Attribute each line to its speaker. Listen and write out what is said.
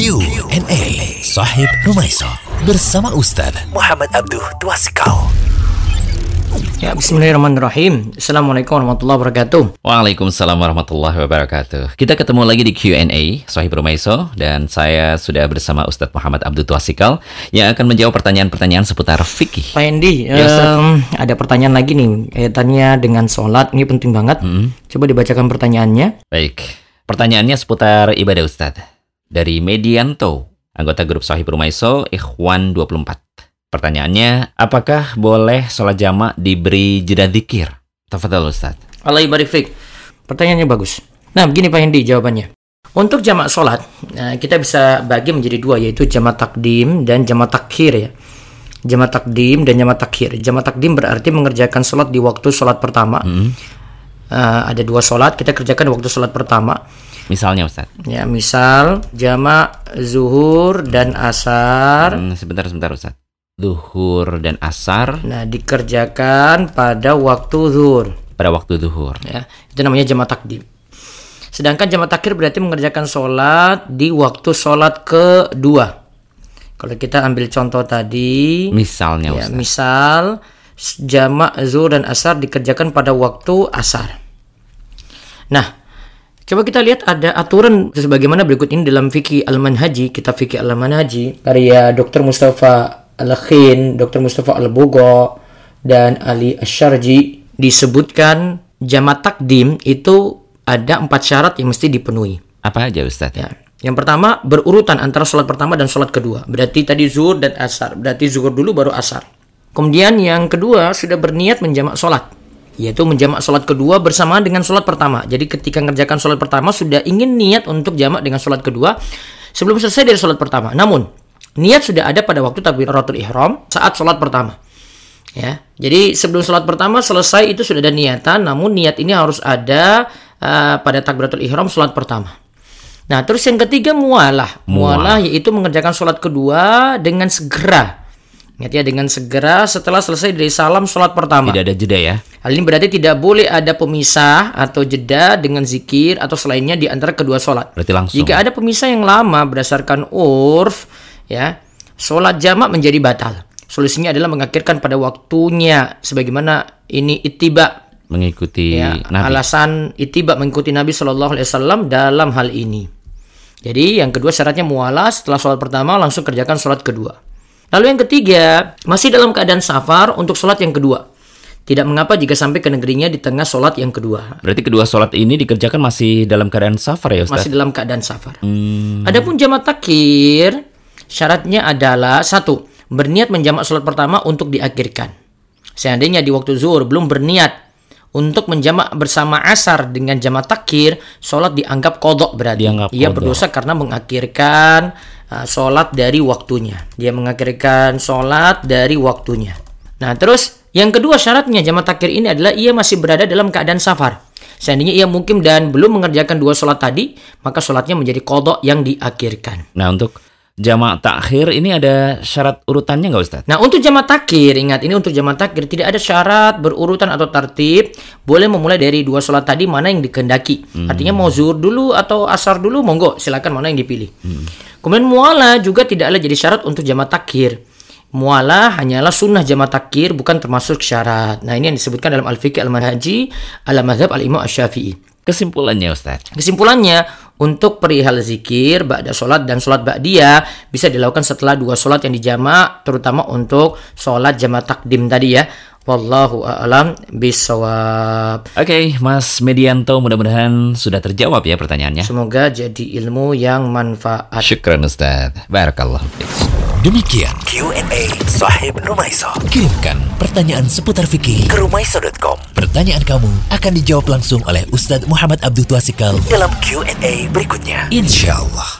Speaker 1: Q&A Sahib Rumaiso bersama Ustaz Muhammad Abduh Twasikal.
Speaker 2: Ya, bismillahirrahmanirrahim. Assalamualaikum warahmatullahi wabarakatuh.
Speaker 3: Waalaikumsalam warahmatullahi wabarakatuh. Kita ketemu lagi di Q&A Sahib Rumaiso dan saya sudah bersama Ustadz Muhammad Abdul Twasikal yang akan menjawab pertanyaan-pertanyaan seputar fikih.
Speaker 2: Pak Endi,
Speaker 3: Ya,
Speaker 2: em, ada pertanyaan lagi nih kaitannya dengan sholat. Ini penting banget.
Speaker 3: Hmm,
Speaker 2: Coba dibacakan pertanyaannya.
Speaker 3: baik. Pertanyaannya seputar ibadah Ustadz. Dari Medianto, anggota grup Sahib Rumaiso, Ikhwan 24. Pertanyaannya, apakah boleh sholat jamak diberi jeda dikir? Tafadhal Ustadz.
Speaker 2: Allah ibarik fiik. Pertanyaannya bagus. Nah, begini Pak Endi jawabannya. Untuk jamak sholat, nah, kita bisa bagi menjadi dua, yaitu jamak takdim dan jamak takhir ya. Jamak takdim dan jamak takhir. Jamak takdim berarti mengerjakan sholat di waktu sholat pertama.
Speaker 3: Hmm,
Speaker 2: Eh, ada dua sholat, kita kerjakan di waktu sholat pertama.
Speaker 3: Misalnya Ustadz.
Speaker 2: Ya, misal jamak zuhur dan asar.
Speaker 3: Hmm, sebentar, sebentar Ustadz. Duhur dan asar
Speaker 2: Nah, dikerjakan pada waktu zuhur.
Speaker 3: pada waktu duhur.
Speaker 2: Ya, itu namanya jamak takdim. Sedangkan jamak takhir berarti mengerjakan sholat di waktu sholat kedua. Kalau kita ambil contoh tadi,
Speaker 3: Misalnya
Speaker 2: ya,
Speaker 3: Ustaz.
Speaker 2: misal jamak zuhur dan asar dikerjakan pada waktu asar. Nah, coba kita lihat ada aturan sebagaimana berikut ini dalam fikih al-manhaji, kitab fikih al-manhaji karya Dr. Mustafa Al-Khin, Dr. Mustafa Al-Bogo dan Ali Asyarji disebutkan jamak takdim itu ada empat syarat yang mesti dipenuhi.
Speaker 3: Apa aja Ustaz?
Speaker 2: Ya. Yang pertama berurutan antara sholat pertama dan sholat kedua. Berarti tadi zuhur dan asar. Berarti zuhur dulu baru asar. Kemudian yang kedua sudah berniat menjamak sholat. Yaitu menjamak sholat kedua bersamaan dengan sholat pertama. Jadi ketika mengerjakan sholat pertama sudah ingin niat untuk jamak dengan sholat kedua sebelum selesai dari sholat pertama. Namun niat sudah ada pada waktu takbiratul ihram saat sholat pertama. Ya, jadi sebelum sholat pertama selesai itu sudah ada niatan, namun niat ini harus ada uh, pada takbiratul ihram sholat pertama. Nah, terus yang ketiga mualah. Mualah yaitu mengerjakan sholat kedua dengan segera. Ingat ya, dengan segera setelah selesai dari salam sholat pertama.
Speaker 3: Tidak ada jeda ya?
Speaker 2: Hal ini berarti tidak boleh ada pemisah atau jeda dengan zikir atau selainnya di antara kedua sholat.
Speaker 3: Berarti langsung.
Speaker 2: Jika ada pemisah yang lama berdasarkan urf, ya, sholat jamak menjadi batal. Solusinya adalah mengakhirkan pada waktunya, sebagaimana ini ittiba,
Speaker 3: Mengikuti
Speaker 2: ya,
Speaker 3: Nabi.
Speaker 2: alasan ittiba mengikuti Nabi Shallallahu Alaihi Wasallam dalam hal ini. Jadi yang kedua syaratnya mualah setelah sholat pertama langsung kerjakan sholat kedua. Lalu yang ketiga masih dalam keadaan safar untuk sholat yang kedua. Tidak mengapa jika sampai ke negerinya di tengah sholat yang kedua.
Speaker 3: Berarti kedua sholat ini dikerjakan masih dalam keadaan safar ya Ustaz?
Speaker 2: Masih dalam keadaan safar.
Speaker 3: Hmm,
Speaker 2: Adapun jamak takhir syaratnya adalah satu berniat menjamak sholat pertama untuk diakhirkan. Seandainya di waktu zuhur belum berniat untuk menjamak bersama asar dengan jamak takhir, sholat dianggap kodok berarti.
Speaker 3: Dianggap
Speaker 2: Ia
Speaker 3: qadha.
Speaker 2: berdosa karena mengakhirkan uh, sholat dari waktunya. Dia mengakhirkan sholat dari waktunya. Nah terus yang kedua syaratnya jamak takhir ini adalah ia masih berada dalam keadaan safar. Seandainya ia mungkin dan belum mengerjakan dua sholat tadi, maka sholatnya menjadi kodok yang diakhirkan.
Speaker 3: Nah untuk jamak takhir ini ada syarat urutannya nggak Ustaz?
Speaker 2: Nah untuk jamak takhir, ingat ini untuk jamak takhir tidak ada syarat berurutan atau tertib. Boleh memulai dari dua sholat tadi mana yang dikehendaki. Artinya mau zuhur dulu atau asar dulu, monggo silakan mana yang dipilih. Kemudian muala juga tidaklah jadi syarat untuk jamak takhir. Muala hanyalah sunnah jamak takhir bukan termasuk syarat. Nah ini yang disebutkan dalam Al-Fiqh Al-Manhaji Al-Madhab Al-Imam Asy-Syafi'i.
Speaker 3: Kesimpulannya Ustaz?
Speaker 2: Kesimpulannya, untuk perihal zikir, ba'da sholat dan sholat ba'diyah bisa dilakukan setelah dua sholat yang dijamak, terutama untuk sholat jamak takdim tadi ya. Wallahu a'lam bisawab.
Speaker 3: Oke, Mas Medianto mudah-mudahan sudah terjawab ya pertanyaannya.
Speaker 2: Semoga jadi ilmu yang manfaat.
Speaker 3: Syukran Ustaz. Barakallah.
Speaker 1: Demikian Q&A Sahib Rumaiso. Kirimkan pertanyaan seputar fikih ke rumaiso.com. Pertanyaan kamu akan dijawab langsung oleh Ustadz Muhammad Abdul Twasikal dalam Q&A berikutnya. Insya Allah.